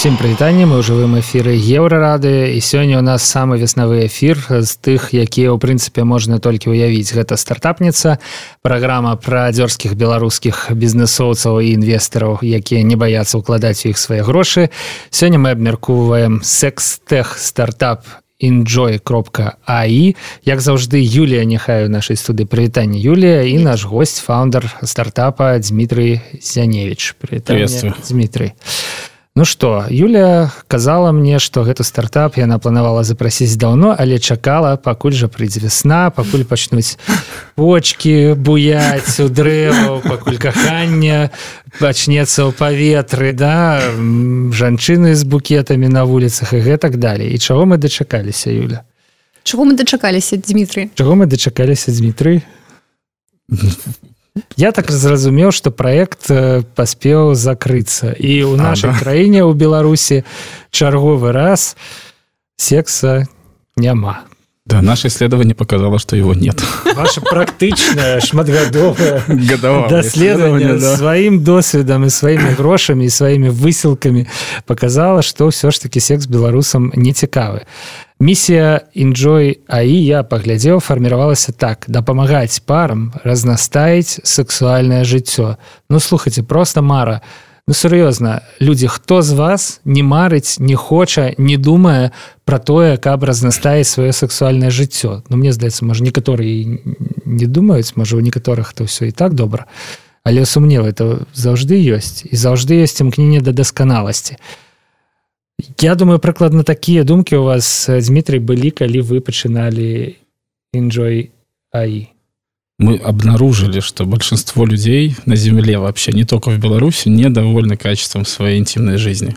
Усім прывітанне мы ў жывым эфіры еўрарады і сёння у нас самы веснавы эфір з тых якія ў прынцыпе можна толькі ўявіць гэта стартапніца праграма пра дзёрзскіх беларускіх бізнесоўцаў і інвестараў якія не баяцца ўкладаць у іх свае грошы сёння мы абмяркоўваем секс-тех стартап enjoy кропка аи як заўжды Юлія няхай у нашай студы прывітанне Юлія і наш гость фаундер стартапа Дмітрый зяневич. Дмітрый Ну что Юля казала мне что гэта стартап яна планавала запрасіць даўно але чакала пакуль жа прыйдзе весна пакуль пачнуць почки буяць у дрэваў пакуль кахання пачнецца ў паветры да жанчыны з букетамі на вуліцах і гэтак далей. І чаго мы дачакаліся Юля? Чаго мы дачакаліся Дмітрый? Чаго мы дачакаліся Дмітрый Я так зразумеў что проект э, паспеў закрыцца. І у нашай краіне ў беларусі чарговы раз секса няма Да, наше исследование показало, что его нет. Ваше практычнае шматгадовае даследаванне да. сваім досведам і сваімі грошамі і сваімі высілкамі показала, што ўсё ж таки секс беларусам не цікавы. Місія Enjoy АІ я паглядзеў фарміравалася так дапамагаць парам разнастаіць сексуальнае жыццё. Ну слухайте просто мара. Ну сур'ёзна людзі хто з вас не марыць не хоча не думае про тое каб разнастаіць сваё сексуальнае жыццё? Ну мне здаецца можа некаторыя не думаюць можа у некаторых то ўсё і так добра але сумнеў это заўжды ёсць і заўжды ёсць імкненне да дасканаласці. Я думаю прыкладна такія думкі у вас Дмітрий былі калі вы пачыналі enjoy аі мы обнаружили, что большинство людей на Земле вообще, не только в Беларуси, недовольны качеством своей интимной жизни.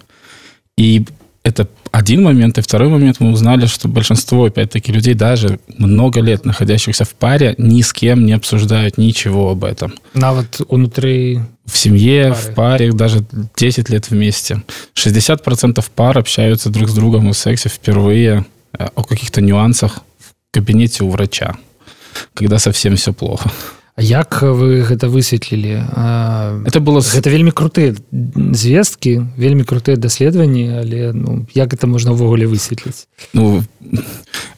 И это один момент. И второй момент мы узнали, что большинство, опять-таки, людей, даже много лет находящихся в паре, ни с кем не обсуждают ничего об этом. На вот внутри... В семье, пары. в паре, даже 10 лет вместе. 60% пар общаются друг с другом о сексе впервые, э, о каких-то нюансах в кабинете у врача когда совсем все плохо як вы гэта высветлілі это было гэта вельмі крутыя звесткі вельмі крутыя даследаванні але ну як это можна ўвогуле высветліць ну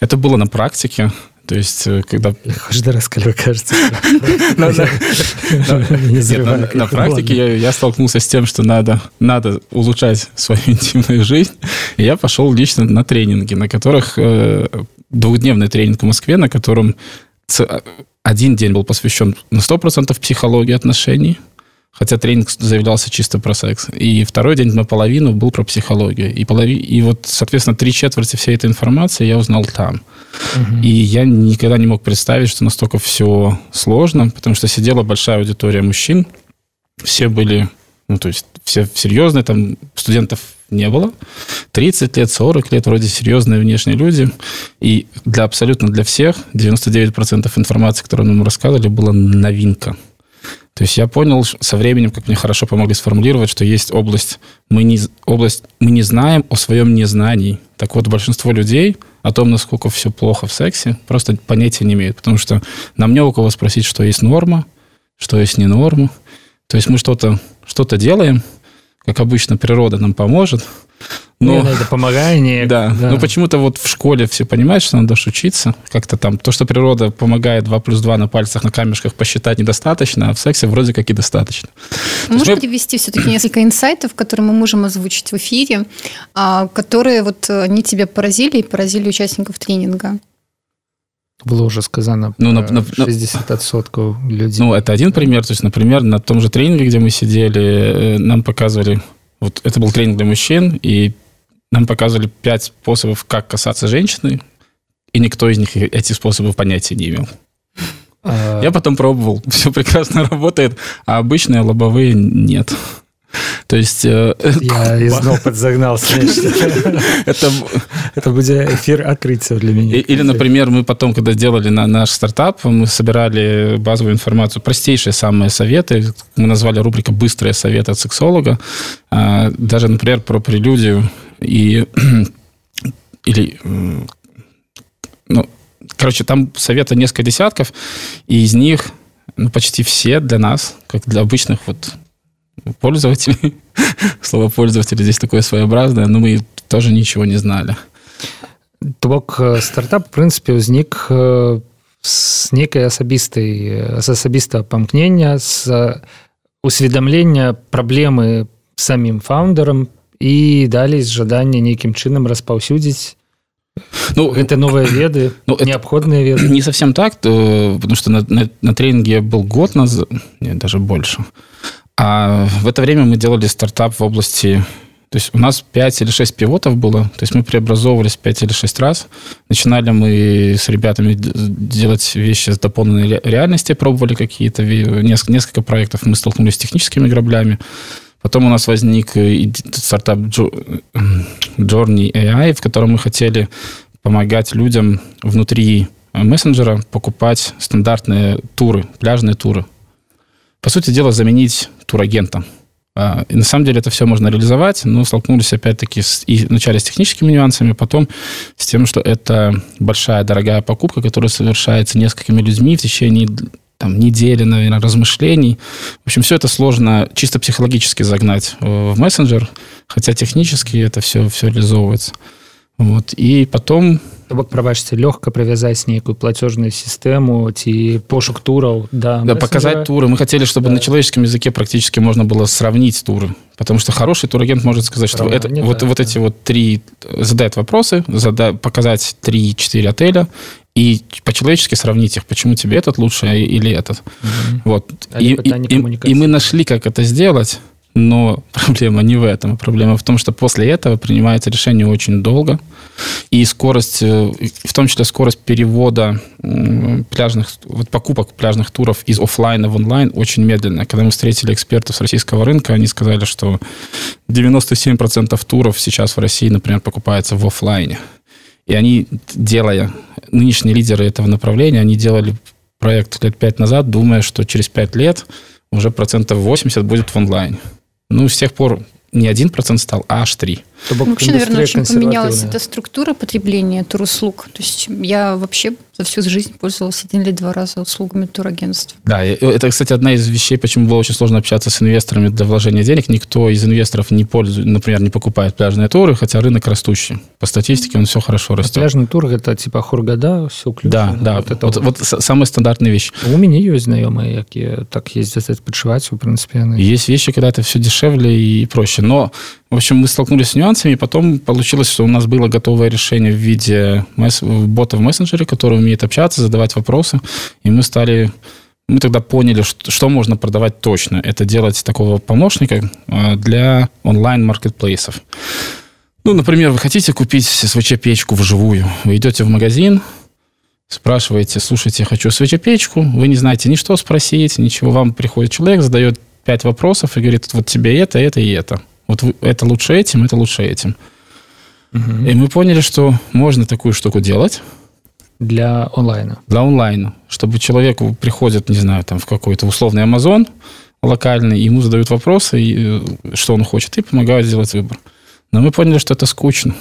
это было на практике то есть, э, когда... Каждый раз, когда кажется... На практике я столкнулся с тем, что надо надо улучшать свою интимную жизнь. И я пошел лично на тренинги, на которых... Э, двухдневный тренинг в Москве, на котором А, один день был посвящен на 100% психологии отношений, хотя тренинг заявлялся чисто про секс. И второй день наполовину был про психологию. И, полови... и вот, соответственно, три четверти всей этой информации я узнал там. Угу. И я никогда не мог представить, что настолько все сложно, потому что сидела большая аудитория мужчин, все были, ну, то есть все серьезные, там студентов не было. 30 лет, 40 лет, вроде серьезные внешние люди. И для абсолютно для всех 99% информации, которую нам рассказывали, была новинка. То есть я понял со временем, как мне хорошо помогли сформулировать, что есть область мы, не, область, мы не знаем о своем незнании. Так вот, большинство людей о том, насколько все плохо в сексе, просто понятия не имеют. Потому что нам не у кого спросить, что есть норма, что есть не норма. То есть мы что-то что делаем – как обычно, природа нам поможет. Но ну, это помогает. Да, да. Но почему-то вот в школе все понимают, что надо учиться. Как-то там то, что природа помогает 2 плюс 2 на пальцах, на камешках посчитать недостаточно, а в сексе вроде как и достаточно. Можете мы... ввести все-таки несколько инсайтов, которые мы можем озвучить в эфире, а, которые вот э, они тебя поразили и поразили участников тренинга? Было уже сказано ну, на, на, 60% людей. Ну, это один пример. То есть, например, на том же тренинге, где мы сидели, э, нам показывали... Вот это был тренинг для мужчин, и нам показывали пять способов, как касаться женщины, и никто из них эти способы понятия не имел. А... Я потом пробовал, все прекрасно работает, а обычные лобовые нет. То есть... Э, Я изноў подзагнался. это, это будет эфир открыться для меня. Или, например, мы потом, когда делали на наш стартап, мы собирали базовую информацию, простейшие самые советы. Мы назвали рубрика «Быстрые советы от сексолога». А, даже, например, про прелюдию и... Или... Ну, короче, там советы несколько десятков, и из них ну, почти все для нас, как для обычных вот пользователи. Слово пользователи здесь такое своеобразное, но мы тоже ничего не знали. То бок стартап, в прынцыпе, ўзнік з нейкай асабістай з асабістага памкнення з усведамлення праблемы самім фаундерам і далей з жадання нейкім чынам распаўсюдзіць ну это новые веды ну, необходные веды не совсем так то, потому что на, на, на тренинге был год назад нет, даже больше а в это время мы делали стартап в области то есть у нас 5 или 6 пивотов было, то есть мы преобразовывались 5 или 6 раз. Начинали мы с ребятами делать вещи с дополненной реальности, пробовали какие-то, несколько, проектов, мы столкнулись с техническими граблями. Потом у нас возник стартап Journey AI, в котором мы хотели помогать людям внутри мессенджера покупать стандартные туры, пляжные туры. По сути дела, заменить турагента. А, и на самом деле это все можно реализовать, но столкнулись опять-таки с, и вначале с техническими нюансами, потом с тем, что это большая, дорогая покупка, которая совершается несколькими людьми в течение там, недели, наверное, размышлений. В общем, все это сложно чисто психологически загнать э, в мессенджер, хотя технически это все, все реализовывается. Вот. И потом бок прабачце лёгка прывязаць нейкую платежную систему ці пошук тураў да, да показать туры мы хотели чтобы да. на человеческом языке практически можно было сравнить туры потому что хороший турагент может сказать что это вот так, вот да. эти вот три задать вопросы задать показать три-четыре отеля и по-человечески сравнить их, почему тебе этот лучше или этот. Угу. Вот. И, и, и, и мы нашли, как это сделать. Но проблема не в этом. Проблема в том, что после этого принимается решение очень долго. И скорость, э, в том числе скорость перевода пляжных, вот покупок пляжных туров из офлайна в онлайн очень медленная. Когда мы встретили экспертов с российского рынка, они сказали, что 97% туров сейчас в России, например, покупается в офлайне. И они, делая, нынешние лидеры этого направления, они делали проект лет пять назад, думая, что через пять лет уже процентов 80 будет в онлайне. Ну, с тех пор не один процент стал, а аж три. Вообще, наверное, очень поменялась эта структура потребления туруслуг. То есть я вообще за всю жизнь пользовался один или два раза услугами турагентств. Да, это, кстати, одна из вещей, почему было очень сложно общаться с инвесторами для вложения денег. Никто из инвесторов не пользует, например, не покупает пляжные туры, хотя рынок растущий. По статистике он все хорошо растет. А пляжный тур это типа хургада, все включено. Да, да. Вот, это вот, вот, вот самая стандартная вещь. У меня есть знакомые, которые так ездят подшивать, в принципе. Они... Есть вещи, когда это все дешевле и проще. Но в общем, мы столкнулись с нюансами, потом получилось, что у нас было готовое решение в виде бота в мессенджере, который умеет общаться, задавать вопросы, и мы стали мы тогда поняли, что, что можно продавать точно. Это делать такого помощника а, для онлайн-маркетплейсов. Ну, например, вы хотите купить СВЧ-печку вживую. Вы идете в магазин, спрашиваете, слушайте, я хочу СВЧ-печку, вы не знаете ни что спросить, ничего. Вам приходит человек, задает пять вопросов и говорит, вот тебе это, это и это. Вот это лучше этим, это лучше этим. Угу. И мы поняли, что можно такую штуку делать. Для онлайна. Для онлайна. Чтобы человеку приходит, не знаю, там в какой-то условный Амазон локальный, ему задают вопросы, и, э, что он хочет, и помогают сделать выбор. Но мы поняли, что это скучно.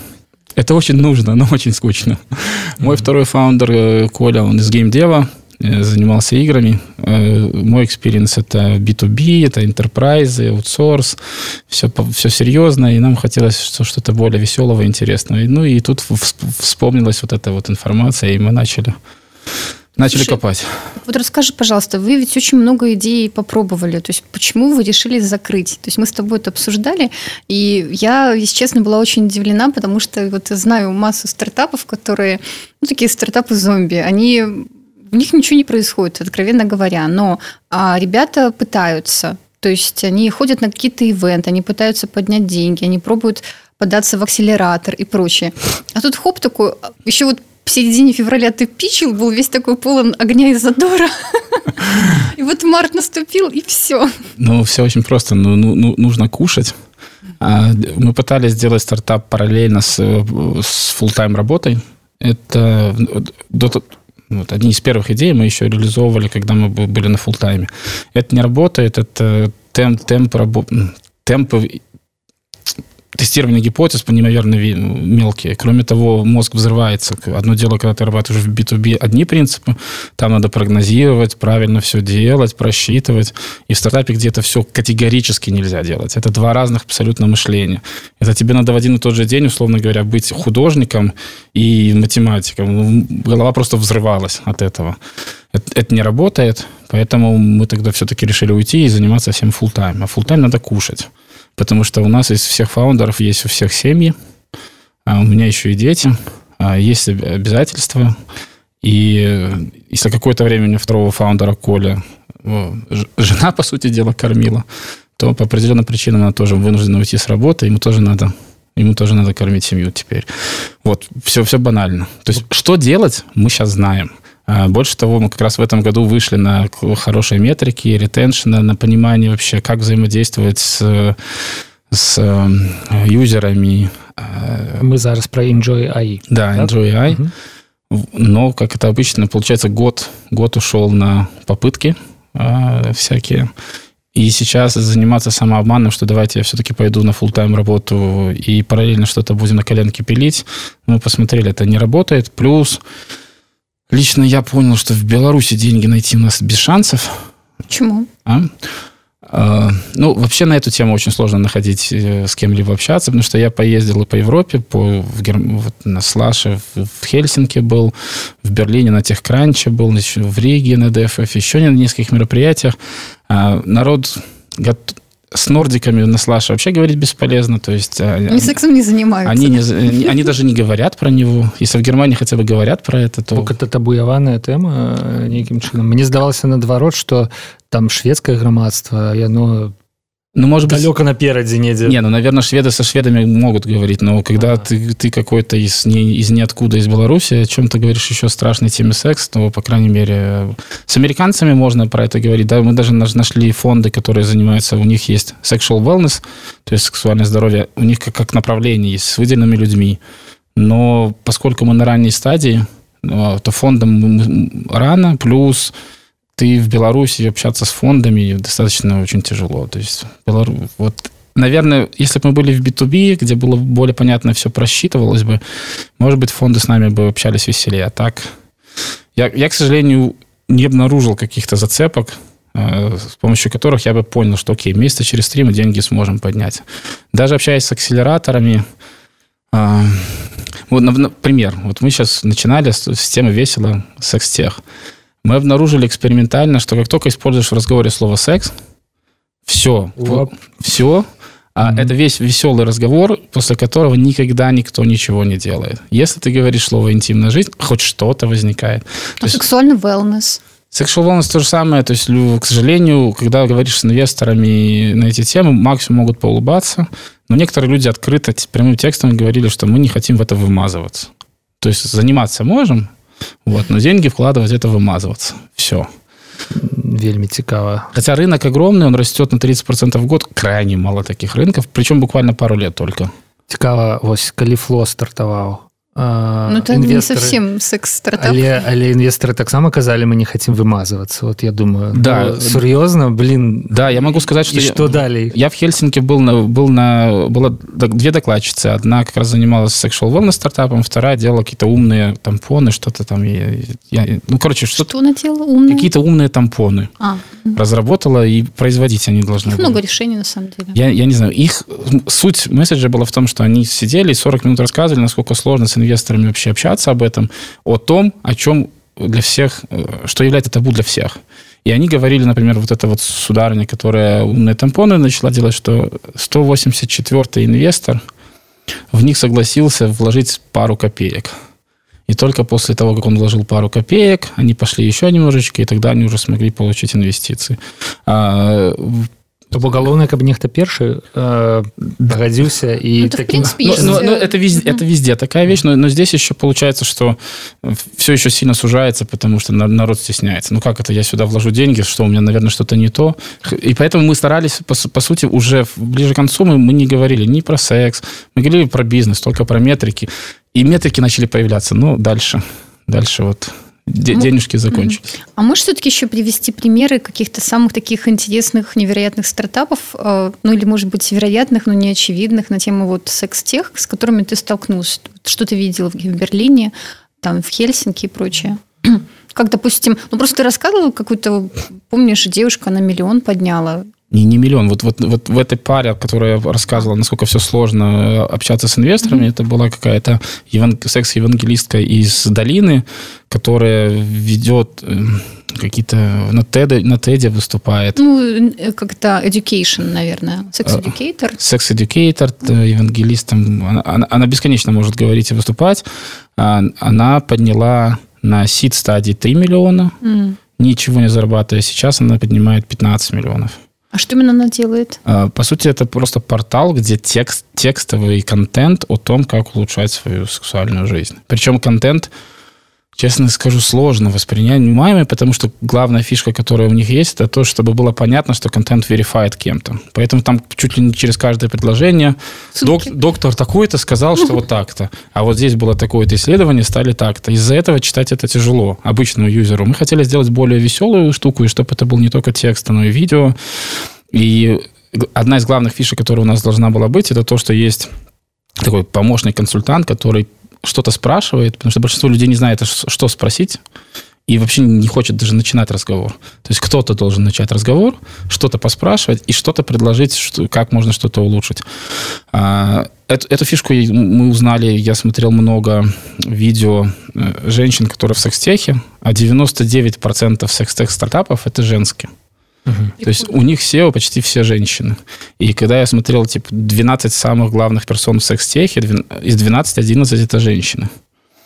Это очень нужно, но очень скучно. Mm-hmm. Мой второй founder э, Коля, он из геймдева, занимался играми. Э, мой experience это B2B, это enterprise, outsource, все, все серьезно, и нам хотелось что-то более веселого интересного. Ну и тут вспомнилась вот эта вот информация, и мы начали Начали Слушай, копать. Вот расскажи, пожалуйста, вы ведь очень много идей попробовали. То есть почему вы решили закрыть? То есть мы с тобой это обсуждали, и я, если честно, была очень удивлена, потому что вот знаю массу стартапов, которые, ну, такие стартапы зомби, они у них ничего не происходит, откровенно говоря, но а, ребята пытаются, то есть они ходят на какие-то ивенты, они пытаются поднять деньги, они пробуют податься в акселератор и прочее. А тут хоп такой, еще вот в середине февраля ты пичил, был весь такой полон огня и задора. И вот март наступил, и все. Ну, все очень просто. Ну, ну, ну нужно кушать. А, мы пытались сделать стартап параллельно с, с full-time работой. Это до, вот, одни из первых идей мы еще реализовывали, когда мы были на фултайме. Это не работает, это темп, темп, рабо... тестирование гипотез неимоверно мелкие. Кроме того, мозг взрывается. Одно дело, когда ты работаешь в B2B, одни принципы, там надо прогнозировать, правильно все делать, просчитывать. И в стартапе где-то все категорически нельзя делать. Это два разных абсолютно мышления. Это тебе надо в один и тот же день, условно говоря, быть художником и математиком. Ну, голова просто взрывалась от этого. Это, это не работает, поэтому мы тогда все-таки решили уйти и заниматься всем full тайм А full тайм надо кушать. Потому что у нас из всех фаундеров есть у всех семьи, а у меня еще и дети, а есть обязательства. И если какое-то время у меня второго фаундера Коля жена, по сути дела, кормила, то по определенным причинам она тоже вынуждена уйти с работы, ему тоже надо ему тоже надо кормить семью теперь. Вот, все, все банально. То есть, что делать, мы сейчас знаем. А больше того, мы как раз в этом году вышли на хорошие метрики, ретеншена, на понимание вообще, как взаимодействовать с, с э, юзерами. Мы зараз про Enjoy AI. Да, Enjoy AI. Угу. Но, как это обычно, получается, год, год ушел на попытки э, всякие. И сейчас заниматься самообманом, что давайте я все-таки пойду на full time работу и параллельно что-то будем на коленке пилить. Мы посмотрели, это не работает. Плюс Лично я понял, что в Беларуси деньги найти у нас без шансов. Почему? А? А, ну, вообще на эту тему очень сложно находить э, с кем-либо общаться, потому что я поездил и по Европе, по, в Гер... вот на Slush е, в, в Хельсинки был, в Берлине на TechCrunch е был, в Риге на DFF, еще на нескольких мероприятиях. А, народ с нордиками на слаше вообще говорить бесполезно. То есть, а, они сексом не занимаются. Они, не, они даже не говорят про него. Если в Германии хотя бы говорят про это, то... Бок это табуяваная тэма э, нейкім чынам. Мне здавалася наадварот, что там шведскае грамадства яно ну, может быть... Далеко напереди недзе. Не, ну, наверное, шведы со шведами могут говорить, но когда ты, ты какой-то из, не, из ниоткуда, из Беларуси, о чем ты говоришь еще страшной теме секс, то, по крайней мере, с американцами можно про это говорить. Да, мы даже нашли фонды, которые занимаются, у них есть sexual wellness, то есть сексуальное здоровье, у них как, как направление есть с выделенными людьми. Но поскольку мы на ранней стадии, ну, то фондом рано, плюс ты в Беларуси общаться с фондами достаточно очень тяжело. То есть, Белару... вот, наверное, если бы мы были в B2B, где было более понятно, все просчитывалось бы, может быть, фонды с нами бы общались веселее. А так, я, я к сожалению, не обнаружил каких-то зацепок, э, с помощью которых я бы понял, что, окей, месяца через три мы деньги сможем поднять. Даже общаясь с акселераторами, э, вот, например, вот мы сейчас начинали с, с темы весело секс-тех мы обнаружили экспериментально, что как только используешь в разговоре слово секс, все, вот, все, а mm-hmm. это весь веселый разговор, после которого никогда никто ничего не делает. Если ты говоришь слово интимная жизнь, хоть что-то возникает. А сексуальный wellness? Sexual wellness то же самое. То есть, к сожалению, когда говоришь с инвесторами на эти темы, максимум могут поулыбаться. Но некоторые люди открыто прямым текстом говорили, что мы не хотим в это вымазываться. То есть заниматься можем, вот, но деньги вкладывать это вымазываться. Все. Вельми цікава. Хотя рынок огромный, он растет на 30% в год. Крайне мало таких рынков, причем буквально пару лет только. Цікава, вось, калі фло стартаваў ну, это инвесторы... не совсем секс-стартап. Але, але инвесторы таксама казали, мы не хотим вымазываться. Вот я думаю, да. ну, серьезно, блин. Да, я могу сказать, что... И я, что далее? Я в Хельсинки был на... Был на было две докладчицы. Одна как раз занималась sexual wellness стартапом, вторая делала какие-то умные тампоны, что-то там. Я, я, ну, короче, что... Что она делала? Умные? Какие-то умные тампоны. А. Разработала, и производить они должны Их были. много решений, на самом деле. Я, я не знаю. Их... Суть месседжа была в том, что они сидели и 40 минут рассказывали, насколько сложно с инвесторами вообще общаться об этом, о том, о чем для всех, э, что является табу для всех. И они говорили, например, вот эта вот сударыня, которая умные тампоны начала делать, что 184-й инвестор в них согласился вложить пару копеек. И только после того, как он вложил пару копеек, они пошли еще немножечко, и тогда они уже смогли получить инвестиции. А то бок галоўнае каб нехта першы э, дагадзіўся и ну, таким принципе, ну, ну, ну, это везде это везде такая вещь но, но здесь еще получается что все еще сильно сужается потому что народ стесняется ну как это я сюда вложу деньги что у меня наверное что-то не то и поэтому мы старались по, по сути уже ближе к концу мы, мы не говорили ни про секс мы говорили про бизнес только про метрики и метрики начали появляться ну дальше дальше вот де- денежки закончились. А можешь все-таки еще привести примеры каких-то самых таких интересных, невероятных стартапов, э, ну или, может быть, вероятных, но не очевидных на тему вот секс-тех, с которыми ты столкнулся? Что ты видел в Берлине, там, в Хельсинки и прочее? Как, допустим, ну просто ты рассказывал какую-то, помнишь, девушка на миллион подняла, не, не миллион. Вот, вот, вот в этой паре, которая рассказывала, насколько все сложно э, общаться с инвесторами, mm-hmm. это была какая-то еван... секс-евангелистка из долины, которая ведет э, какие-то на теде, на теде выступает. Ну, э, как-то education, наверное. Секс-educator. Секс-educator, евангелистом. Она, она, она бесконечно может говорить и выступать. А, она подняла на сид стадии 3 миллиона, mm. ничего не зарабатывая. Сейчас она поднимает 15 миллионов. А что именно она делает? А, по сути, это просто портал, где текст, текстовый контент о том, как улучшать свою сексуальную жизнь. Причем контент честно скажу, сложно воспринимаемый, потому что главная фишка, которая у них есть, это то, чтобы было понятно, что контент верифает кем-то. Поэтому там чуть ли не через каждое предложение док, доктор такой-то сказал, что вот так-то, а вот здесь было такое-то исследование, стали так-то. Из-за этого читать это тяжело обычному юзеру. Мы хотели сделать более веселую штуку, и чтобы это был не только текст, но и видео. И одна из главных фишек, которая у нас должна была быть, это то, что есть такой помощный консультант, который что-то спрашивает, потому что большинство людей не знает, что спросить, и вообще не хочет даже начинать разговор. То есть кто-то должен начать разговор, что-то поспрашивать и что-то предложить, что, как можно что-то улучшить. А, эту, эту фишку мы узнали, я смотрел много видео э, женщин, которые в секстехе, а 99% секстех стартапов это женские. Угу. То есть у них SEO почти все женщины. И когда я смотрел, типа, 12 самых главных персон в секс-техе, из 12 11 это женщины.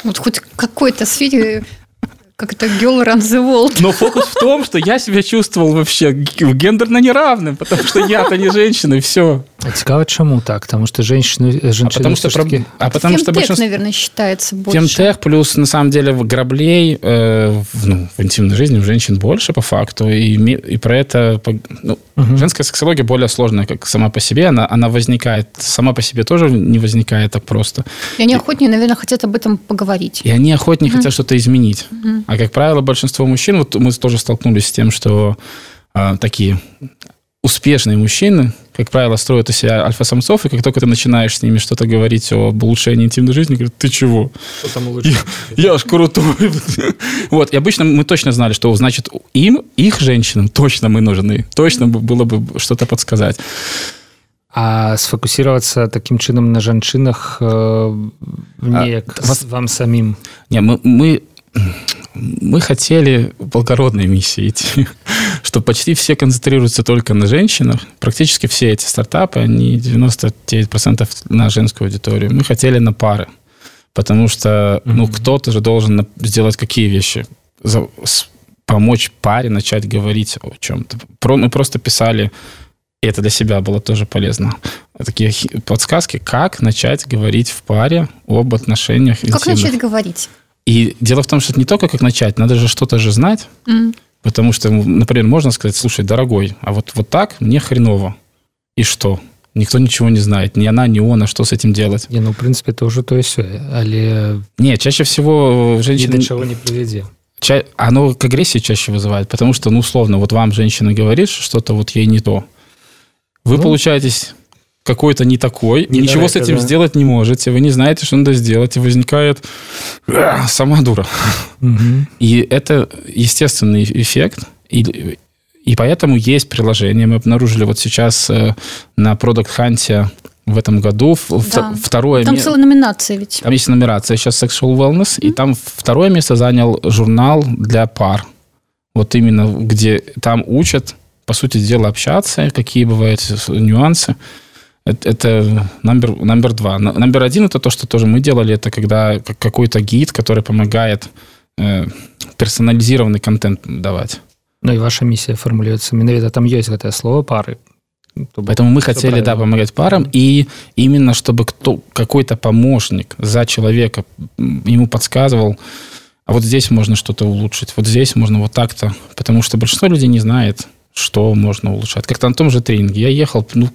Вот хоть какой-то сфере как это girl runs the world. Но фокус в том, что я себя чувствовал вообще гендерно неравным, потому что я-то не женщина, и все. А цікаво, чему так? Потому что женщины... женщины а потому что, таки... а потому что большинство... наверное, считается больше. Фемтех плюс, на самом деле, граблей э, в, ну, в интимной жизни у женщин больше, по факту, и, и про это... Ну, угу. Женская сексология более сложная, как сама по себе, она, она возникает, сама по себе тоже не возникает так просто. И они охотнее, наверное, хотят об этом поговорить. И они охотнее угу. хотят что-то изменить. Угу. А, как правило, большинство мужчин, вот мы тоже столкнулись с тем, что э, такие успешные мужчины, как правило, строят из себя альфа-самцов, и как только ты начинаешь с ними что-то говорить об улучшении интимной жизни, говорят, ты чего? Что там улучшать? Я, я ж крутой. вот, и обычно мы точно знали, что, значит, им, их женщинам точно мы нужны. Точно было бы что-то подсказать. А сфокусироваться таким чынам на жанчынах э, неяк а, вам самим не мы, мы мы хотели благородной миссии идти, что почти все концентрируются только на женщинах. Практически все эти стартапы, они 99% на женскую аудиторию. Мы хотели на пары, потому что ну, mm-hmm. кто-то же должен сделать какие вещи? Помочь паре начать говорить о чем-то. Мы просто писали и это для себя было тоже полезно. Такие подсказки, как начать говорить в паре об отношениях. Как интимных. начать говорить? И дело в том, что это не только как начать, надо же что-то же знать. Mm. Потому что, например, можно сказать, слушай, дорогой, а вот, вот так мне хреново. И что? Никто ничего не знает. Ни она, ни он, а что с этим делать? Не, ну, в принципе, это уже то и все. Але... Не, чаще всего женщины... Ни до чего не приведи. Ча... Оно к агрессии чаще вызывает, потому что, ну, условно, вот вам женщина говорит, что что-то вот ей не то. Вы ну, получаетесь какой-то не такой, не ничего это, с этим да. сделать не можете, вы не знаете, что надо сделать, и возникает сама дура. Угу. И это естественный эффект, и, и поэтому есть приложение. Мы обнаружили вот сейчас э, на Product Hunt в этом году да. второе Там целая номинация ведь. Там есть номинация сейчас Sexual Wellness, mm-hmm. и там второе место занял журнал для пар. Вот именно где там учат, по сути дела, общаться, какие бывают нюансы. Это номер, номер два. Номер один это то, что тоже мы делали, это когда какой-то гид, который помогает э, персонализированный контент давать. Ну и ваша миссия формулируется. Менавіта там есть это слово пары. Поэтому мы хотели, правильно. да, помогать парам, и именно чтобы кто, какой-то помощник за человека ему подсказывал, а вот здесь можно что-то улучшить, вот здесь можно вот так-то, потому что большинство людей не знает, что можно улучшать. Как-то на том же тренинге я ехал, ну,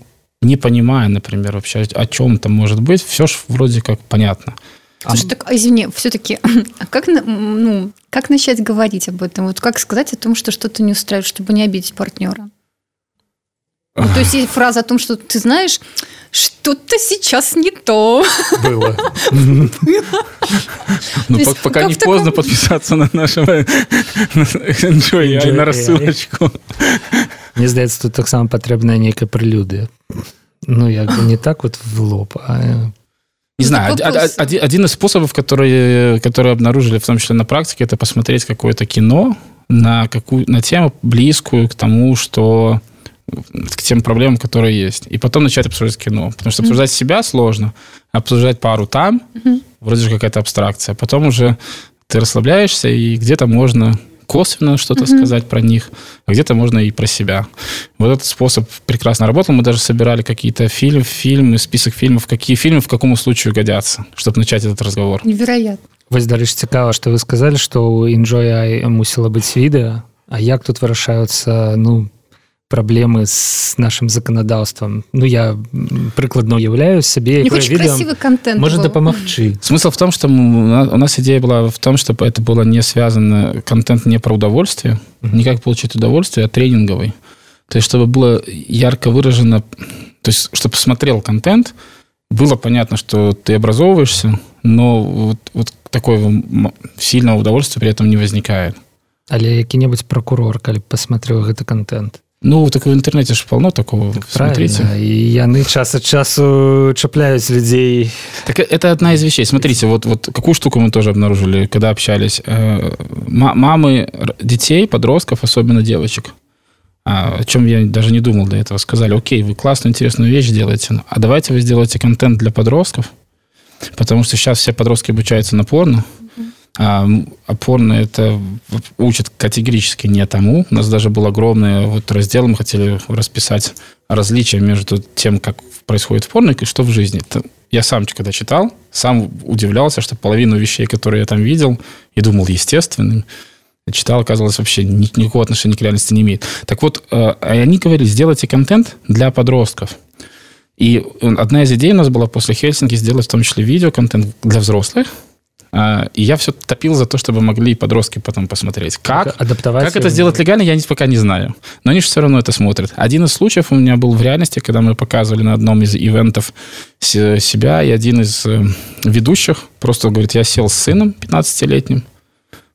не понимая, например, вообще, о чем там может быть, все же вроде как понятно. Слушай, а... так, извини, все-таки, а как, ну, как начать говорить об этом? Вот как сказать о том, что что-то не устраивает, чтобы не обидеть партнера? Ну, то есть есть фраза о том, что ты знаешь, что-то сейчас не то. Было. Ну, пока не поздно подписаться на нашего Enjoy на рассылочку. Мне здаецца, тут таксама патрэбная нейкая прэлюдыя. Ну, як бы не так вот в лоб, а не ну, знаю, один, один из способов, которые, которые обнаружили, в том числе на практике, это посмотреть какое-то кино на, какую, на тему близкую к тому, что к тем проблемам, которые есть. И потом начать обсуждать кино. Потому что обсуждать mm-hmm. себя сложно, обсуждать пару там, mm-hmm. вроде же какая-то абстракция. Потом уже ты расслабляешься, и где-то можно косвенно что-то mm-hmm. сказать про них, а где-то можно и про себя. Вот этот способ прекрасно работал. Мы даже собирали какие-то фильмы, фильмы, список фильмов, какие фильмы в какому случаю годятся, чтобы начать этот разговор. Невероятно. Вось дарэчы цікава што вы сказали што у enjoy мусіла быць відэа А як тут вырашаюцца ну праблемы з нашим законодаўствам Ну я прыкладно уяўляю сабе контент может дапамагчы смысл в том что у нас идея была в том чтобы это было не связано контент не про удовольствие не как получить удовольствие а тренинговый то есть чтобы было ярко выражено то есть чтобы посмотрел контент было понятно что ты образовываешься но вот, вот такое сильного удовольствия при этом не возникает але які-небудзь прокурор калі посмотрел гэты контент Ну так в интернете же полно такого. Так Смотрите. И яны час от часу цепляют людей. Так это одна из вещей. Смотрите, вот, вот какую штуку мы тоже обнаружили, когда общались. Э, мамы детей, подростков, особенно девочек, а, о чем я даже не думал до этого, сказали, окей, вы классную, интересную вещь делаете, а давайте вы сделаете контент для подростков, потому что сейчас все подростки обучаются на порно, а опорно это учат категорически не тому. У нас даже был огромный вот раздел, мы хотели расписать различия между тем, как происходит в порно и что в жизни. Это я сам, когда читал, сам удивлялся, что половину вещей, которые я там видел, и думал естественным, читал, оказалось, вообще никакого отношения к реальности не имеет. Так вот, э, они говорили, сделайте контент для подростков. И одна из идей у нас была после Хельсинки сделать в том числе видеоконтент для взрослых, а, и я все топил за то, чтобы могли подростки потом посмотреть. Как, Адаптовать как это сделать легально, я пока не знаю. Но они же все равно это смотрят. Один из случаев у меня был в реальности, когда мы показывали на одном из ивентов себя, и один из э, ведущих просто говорит, я сел с сыном 15-летним,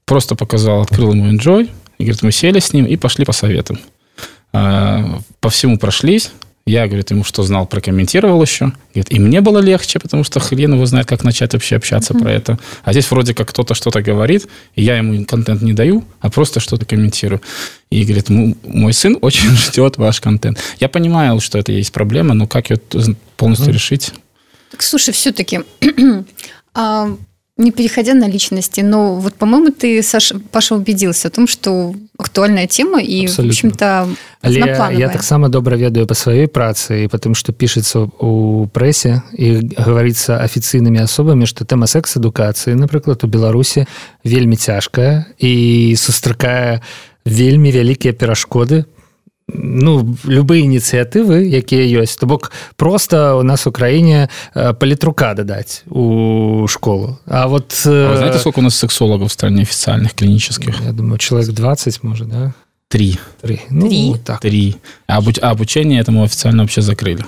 просто показал, открыл ему Enjoy, и говорит, мы сели с ним и пошли по советам. А, по всему прошлись, я, говорит, ему что знал, прокомментировал еще. Говорит, и мне было легче, потому что хрен его знает, как начать вообще общаться mm-hmm. про это. А здесь вроде как кто-то что-то говорит, и я ему контент не даю, а просто что-то комментирую. И говорит, мой сын очень ждет ваш контент. Я понимаю, что это есть проблема, но как ее полностью mm-hmm. решить? Так, слушай, все-таки а, не переходя на личности, но вот, по-моему, ты, Саша, Паша, убедился в том, что актуальная тема і в общем-то я таксама добра ведаю по сваёй працы і потому что пішацца у прэсе і говорится афіцыйнымі асобамі что тэма секс-адукацыі напрыклад у беларусі вельмі цяжкая і сустракае вельмі вялікія перашкоды ну любые ініцыятывы якія ёсць то бок просто у нас у краіне э, палітрука дадаць у школу а вот а знаете сколько у нас сексологов в стране официальных клинических я думаю человек 20 может да три три ну, три вот так три а, обуч... а обучение этому официально вообще закрыли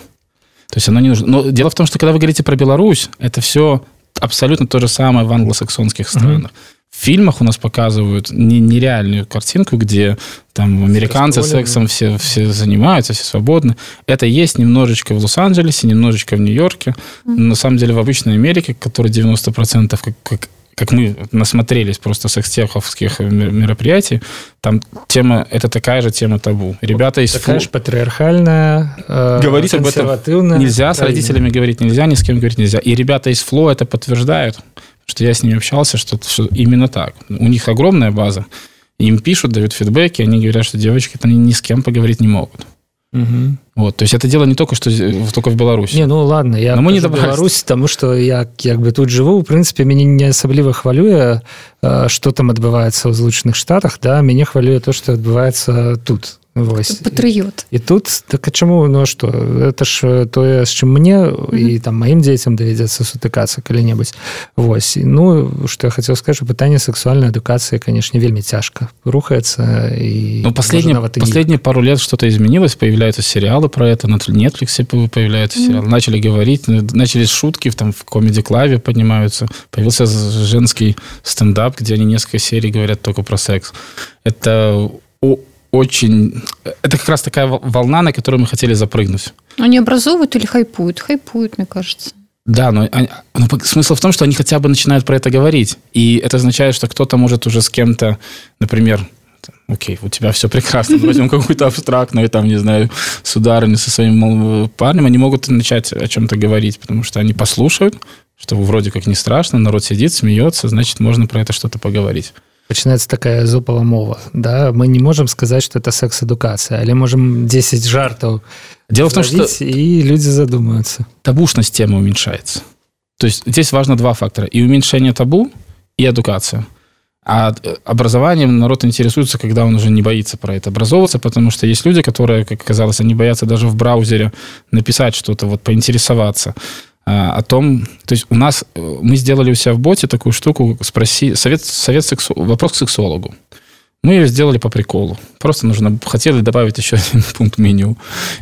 то есть оно не нужно но дело в том что когда вы говорите про Беларусь это все абсолютно то же самое в англосаксонских странах mm-hmm в фильмах у нас показывают не, нереальную картинку, где там американцы сексом все, все занимаются, все свободны. Это есть немножечко в Лос-Анджелесе, немножечко в Нью-Йорке. Но на самом деле в обычной Америке, которая 90% как, как как мы насмотрелись просто секс-теховских мероприятий, там тема, это такая же тема табу. Ребята из Такая фу... же патриархальная, э, говорить об этом нельзя, с родителями говорить нельзя, ни с кем говорить нельзя. И ребята из ФЛО это подтверждают что я с ними общался, что, что именно так. У них огромная база. Им пишут, дают фидбэки, они говорят, что девочки там ни с кем поговорить не могут. Угу. Вот, то есть это дело не только что только в Беларуси. Не, ну ладно, я Но мы не Беларусь, тому что я как бы тут живу, в принципе, мяне не асабліва хвалюе, что там адбываецца ў злучаных штатах, да, мяне хвалюе то, что адбываецца тут Вось. патрыот і тут так а чаму ну что это ж тое з чым мне mm -hmm. і там маім дзецям давядзецца сутыкацца калі-небудзь Вось ну что я хотел сказать пытанне сексуальной адукацыі конечно вельмі цяжка рухаецца і ну, последние последние пару лет что-то изменилось появляются сериалы про это на Netflix появляются mm -hmm. сериалы начали говорить начались шутки в там в комедий клаве поднимаются появился женский стендап где они несколько серий говорят только про секс это очень... Это как раз такая волна, на которую мы хотели запрыгнуть. Они образовывают или хайпуют? Хайпуют, мне кажется. Да, но, они, но смысл в том, что они хотя бы начинают про это говорить. И это означает, что кто-то может уже с кем-то, например, окей, у тебя все прекрасно, возьмем какую-то абстрактную, там, не знаю, сударыню со своим парнем, они могут начать о чем-то говорить, потому что они послушают, что вроде как не страшно, народ сидит, смеется, значит, можно про это что-то поговорить. Пачынаецца такая зопава мова да? Мы не можем сказать что это секс-адукацыя але можем 10 жартаў дело в том что и люди задумаются. табушность темы уменьшается. То есть здесь важно два фактора. И уменьшение табу и эдукация. А образованием народ интересуется, когда он уже не боится про это образовываться, потому что есть люди, которые, как оказалось, они боятся даже в браузере написать что-то, вот поинтересоваться. А, о том, то есть у нас, э, мы сделали у себя в боте такую штуку, спроси, совет, совет сексу, вопрос к сексологу. Мы ее сделали по приколу. Просто нужно, хотели добавить еще один пункт меню.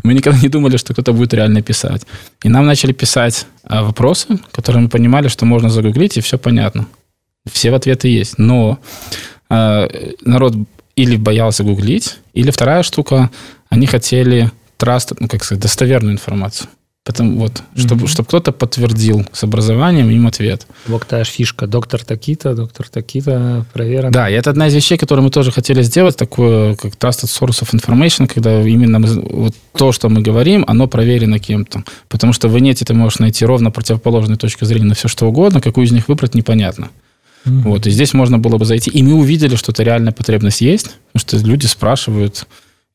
Мы никогда не думали, что кто-то будет реально писать. И нам начали писать а, вопросы, которые мы понимали, что можно загуглить, и все понятно. Все ответы есть. Но э, народ или боялся гуглить, или вторая штука, они хотели траст, ну, как сказать, достоверную информацию. Потому вот, чтобы, mm-hmm. чтобы кто-то подтвердил с образованием им ответ. Вот та фишка. Доктор таки-то, доктор таки-то, проверен. Да, и это одна из вещей, которую мы тоже хотели сделать, такое, как Trusted Source of Information, когда именно мы, вот то, что мы говорим, оно проверено кем-то. Потому что в инете ты можешь найти ровно противоположную точку зрения на все, что угодно, какую из них выбрать, непонятно. Mm-hmm. Вот, и здесь можно было бы зайти. И мы увидели, что это реальная потребность есть, потому что люди спрашивают,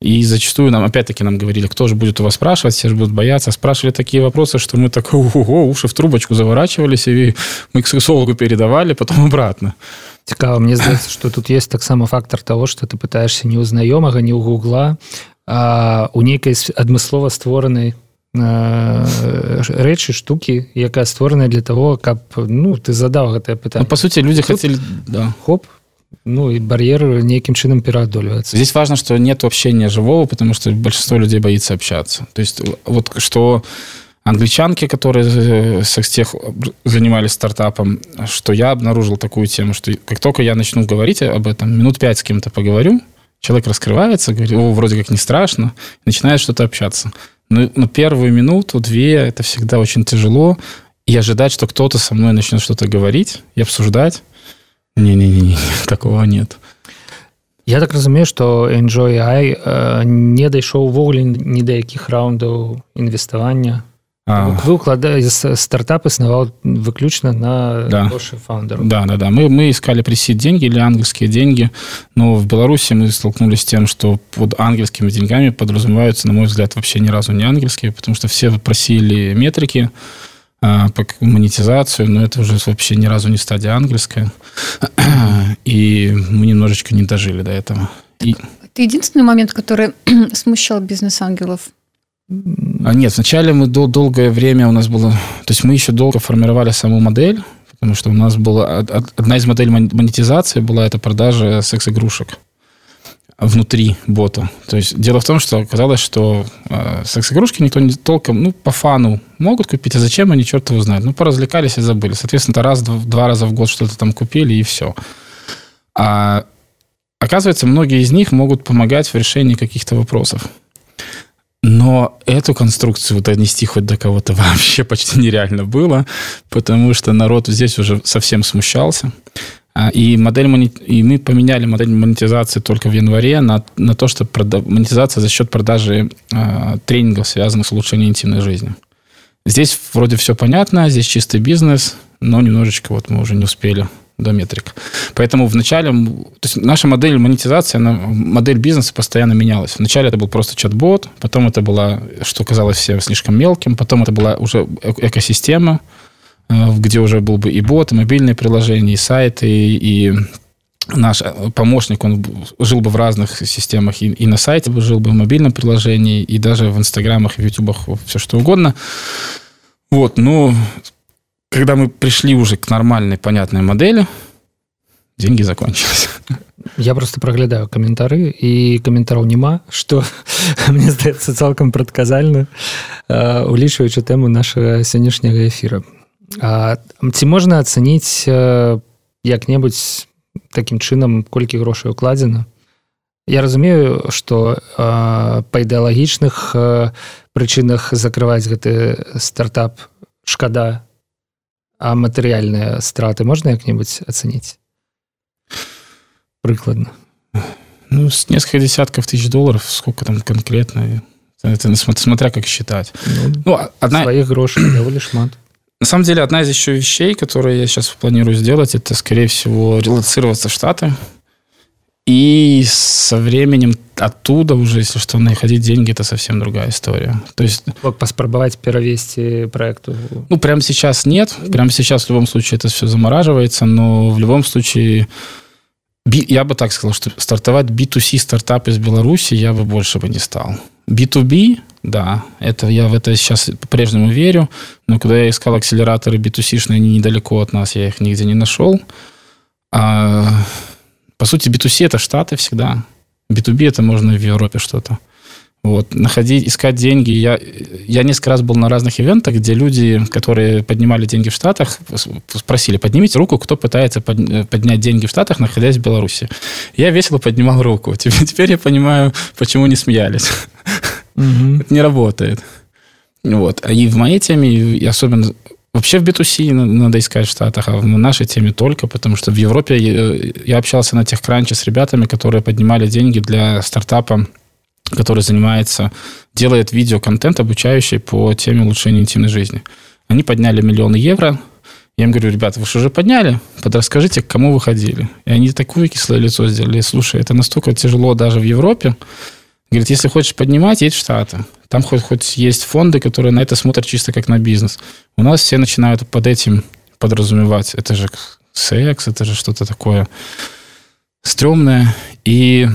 и зачастую нам, опять-таки, нам говорили, кто же будет у вас спрашивать, все же будут бояться. Спрашивали такие вопросы, что мы так, ого, уши в трубочку заворачивались, и мы к сексологу передавали, потом обратно. Цікаво, мне здаецца, что тут есть таксама фактор того, что ты пытаешься не у знаёмага, не у гугла, а у нейкай адмыслова створанай рэчы штукі якая створаная для того каб ну ты задаў гэтае пытанне ну, по сути люди хотели да. хоп ну и барьеры неким чином переодоливаются. Здесь важно, что нет общения живого, потому что большинство людей боится общаться. То есть вот что англичанки, которые э, секстех занимались стартапом, что я обнаружил такую тему, что как только я начну говорить об этом, минут пять с кем-то поговорю, человек раскрывается, говорит, о, вроде как не страшно, начинает что-то общаться. Но, но первую минуту, две, это всегда очень тяжело, и ожидать, что кто-то со мной начнет что-то говорить и обсуждать, не-не-не, такого нет. Я так разумею, што Enjoy AI э, не дайшоў увогуле ні да якіх раундаў інвеставання. Вы укладали стартап існаваў выключна на да. фаундеру. Да, да, да. Мы, мы искали пресид деньги или ангельские деньги, но в Беларуси мы столкнулись с тем, что под ангельскими деньгами подразумеваются, на мой взгляд, вообще ни разу не ангельские, потому что все просили метрики, а, монетизацию, но это уже вообще ни разу не стадия ангельская. И мы немножечко не дожили до этого. И... Это единственный момент, который смущал бизнес-ангелов? А нет, вначале мы дол- долгое время у нас было... То есть мы еще долго формировали саму модель, потому что у нас была... Одна из моделей монетизации была это продажа секс-игрушек внутри бота. То есть дело в том, что оказалось, что э, секс-игрушки никто не толком, ну, по фану могут купить, а зачем они, черт его знает. Ну, поразвлекались и забыли. Соответственно, раз, два, два раза в год что-то там купили, и все. А оказывается, многие из них могут помогать в решении каких-то вопросов. Но эту конструкцию донести хоть до кого-то вообще почти нереально было, потому что народ здесь уже совсем смущался. А, и, модель, и мы поменяли модель монетизации только в январе на, на то, что прода, монетизация за счет продажи э, тренингов, связанных с улучшением интимной жизни. Здесь вроде все понятно, здесь чистый бизнес, но немножечко вот мы уже не успели до метрик. Поэтому вначале, то есть наша модель монетизации, она, модель бизнеса постоянно менялась. Вначале это был просто чат-бот, потом это было, что казалось всем слишком мелким, потом это была уже экосистема, где уже был бы и бот, и мобильные приложения, и сайты, и, наш э, помощник, он жил бы в разных системах, и, и на сайте бы жил бы, в мобильном приложении, и даже в инстаграмах, и в ютубах, все что угодно. Вот, но когда мы пришли уже к нормальной, понятной модели, деньги закончились. Я просто праглядаю каментары і каментараў няма што мне здаецца цалкам прадказальна улічваючы тэму нашага сённяшняга эфіра Ці можна ацаніць як-небудзь такім чынам колькі грошай укладзена? Я разумею што па ідэалагічных прычынах закрываць гэты стартап шкада а матэрыяльныя страты можна як-небудзь ацаніць? Прыкладно ну с несколько десятков тысяч долларов сколько там конкретно это смотря как считать. Ну, ну а одна своих грошей довольно шмат на самом деле одна из еще вещей которые я сейчас планирую сделать это скорее всего релацироваться в штаты и со временем оттуда уже, если что, находить деньги, это совсем другая история. То есть... Поспробовать перевести проекту? Ну, прямо сейчас нет. Прямо сейчас в любом случае это все замораживается, но в любом случае я бы так сказал, что стартовать B2C стартап из Беларуси я бы больше бы не стал. B2B, да, это я в это сейчас по-прежнему верю, но когда я искал акселераторы B2C-шные, они недалеко от нас, я их нигде не нашел. А, по сути, B2C это Штаты всегда. B2B это можно в Европе что-то. Вот, находить, искать деньги. Я, я несколько раз был на разных ивентах, где люди, которые поднимали деньги в Штатах, спросили, поднимите руку, кто пытается поднять деньги в Штатах, находясь в Беларуси. Я весело поднимал руку. Теперь, теперь я понимаю, почему не смеялись. Mm-hmm. Это не работает. Вот. И в моей теме, и особенно Вообще в B2C надо искать в Штатах, а в нашей теме только, потому что в Европе я общался на тех кранче с ребятами, которые поднимали деньги для стартапа который занимается, делает видеоконтент, обучающий по теме улучшения интимной жизни. Они подняли миллионы евро. Я им говорю, ребята, вы что уже подняли? Подрасскажите, к кому вы ходили. И они такое кислое лицо сделали. Слушай, это настолько тяжело даже в Европе. Говорит, если хочешь поднимать, едь в Штаты. Там хоть, хоть есть фонды, которые на это смотрят чисто как на бизнес. У нас все начинают под этим подразумевать. Это же секс, это же что-то такое стрёмное. И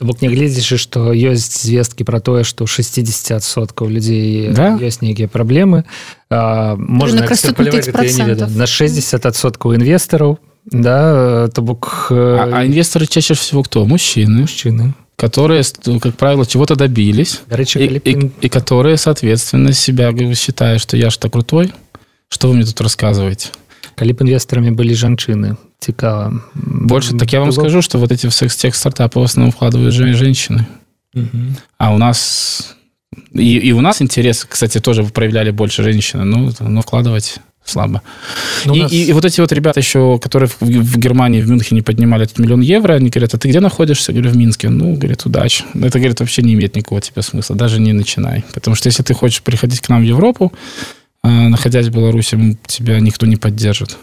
бок нягледзячы што ёсць звесткі пра тое што 60соткаў людзей да? ёсць нейкія праблемы можна на 60соткаў інвестараў да то бок а, а інвесторы чаще всего кто мужчины мужчины которые как правило чего-то добились Речи, и, и, и которые соответственно себя считают что я что крутой что вы мне тут рассказываете калі б інвестарамі былі жанчыны цікава больше так я вам Было... скажу что вот эти в секс-тех стартапы в основном вкладывают же женщины угу. а у нас и, и у нас интерес кстати тоже проявляли больше женщины ну но вкладывать слабо ну, и, нас... и, и вот эти вот ребята еще которые в, в Германии в Мюнхене поднимали этот миллион евро они говорят а ты где находишься я говорю в Минске ну говорит удачи это говорит вообще не имеет никакого тебе смысла даже не начинай потому что если ты хочешь приходить к нам в Европу а, находясь в Беларуси, тебя никто не поддержит.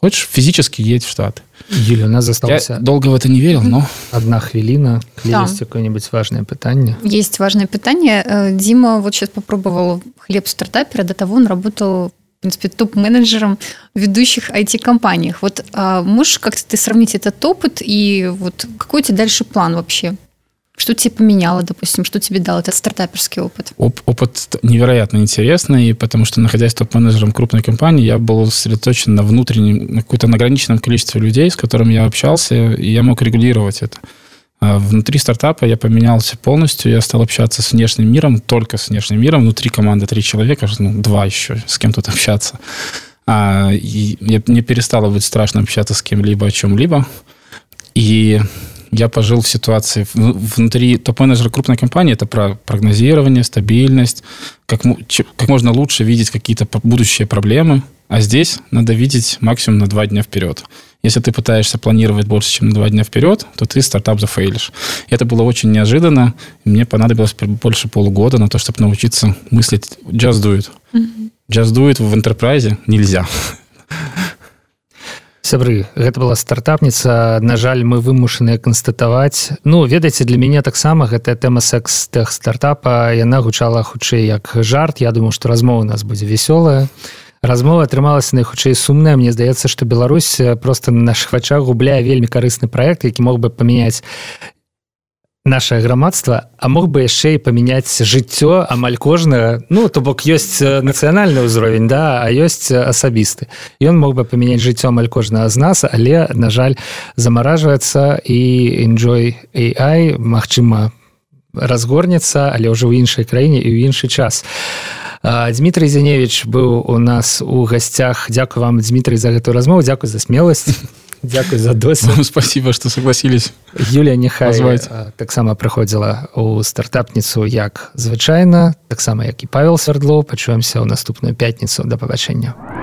Хочешь, физически едь в Штаты. Юля, у нас застался... Я долго в это не верил, но... Одна хвилина. Да. Есть какое-нибудь важное питание? Есть важное питание. Э, Дима вот сейчас попробовал хлеб стартапера. До того он работал в принципе, топ-менеджером в ведущих IT-компаниях. Вот а можешь как-то ты сравнить этот опыт и вот какой у тебя дальше план вообще? Что тебе поменяло, допустим, что тебе дал этот стартаперский опыт? Оп опыт невероятно интересный, потому что, находясь топ-менеджером крупной компании, я был сосредоточен на внутреннем, на каком-то ограниченном количестве людей, с которыми я общался, и я мог регулировать это. А внутри стартапа я поменялся полностью, я стал общаться с внешним миром, только с внешним миром. Внутри команды три человека, ну, два еще, с кем тут общаться. А, и мне перестало быть страшно общаться с кем-либо о чем-либо. И я пожил в ситуации внутри топ-менеджера крупной компании. Это про прогнозирование, стабильность, как, как можно лучше видеть какие-то будущие проблемы. А здесь надо видеть максимум на два дня вперед. Если ты пытаешься планировать больше, чем на два дня вперед, то ты стартап зафейлишь. И это было очень неожиданно. Мне понадобилось больше полугода на то, чтобы научиться мыслить just do it. Mm-hmm. Just do it в enterprise нельзя сябры гэта была стартапніца на жаль мы вымушаныя канстатаваць ну ведаеце для мяне таксама гэтая тэма секс тех стартапа яна гучала хутчэй як жарт я думаю что размова у нас будзе вясёлая размова атрымалася найхутчэй сумная Мне здаецца што Беларусь просто на наших вачах губляе вельмі карысны проект які мог бы памяняць наше грамадства а мог бы яшчэ і памяняць жыццё амаль кожнага. Ну то бок ёсць нацыянальны ўзровень да а ёсць асабісты. Ён мог бы памяняць жыццё амаль кожнага з нас але на жаль замаражваецца і enjoy AI Мачыма разгорнецца але ўжо ў іншай краіне і ў іншы час Дмітрий зяневич быў у нас у гасцях Дякую вам Дмітрий за гэтую размову Дякую за смеласць Дякую за досвід. Вам спасибо, что согласились. Юлія Нехай таксама прыходзіла у стартапніцу як звычайна, таксама як і Павел Свердло, пачуемся ў наступную пятніцу да пабачэння.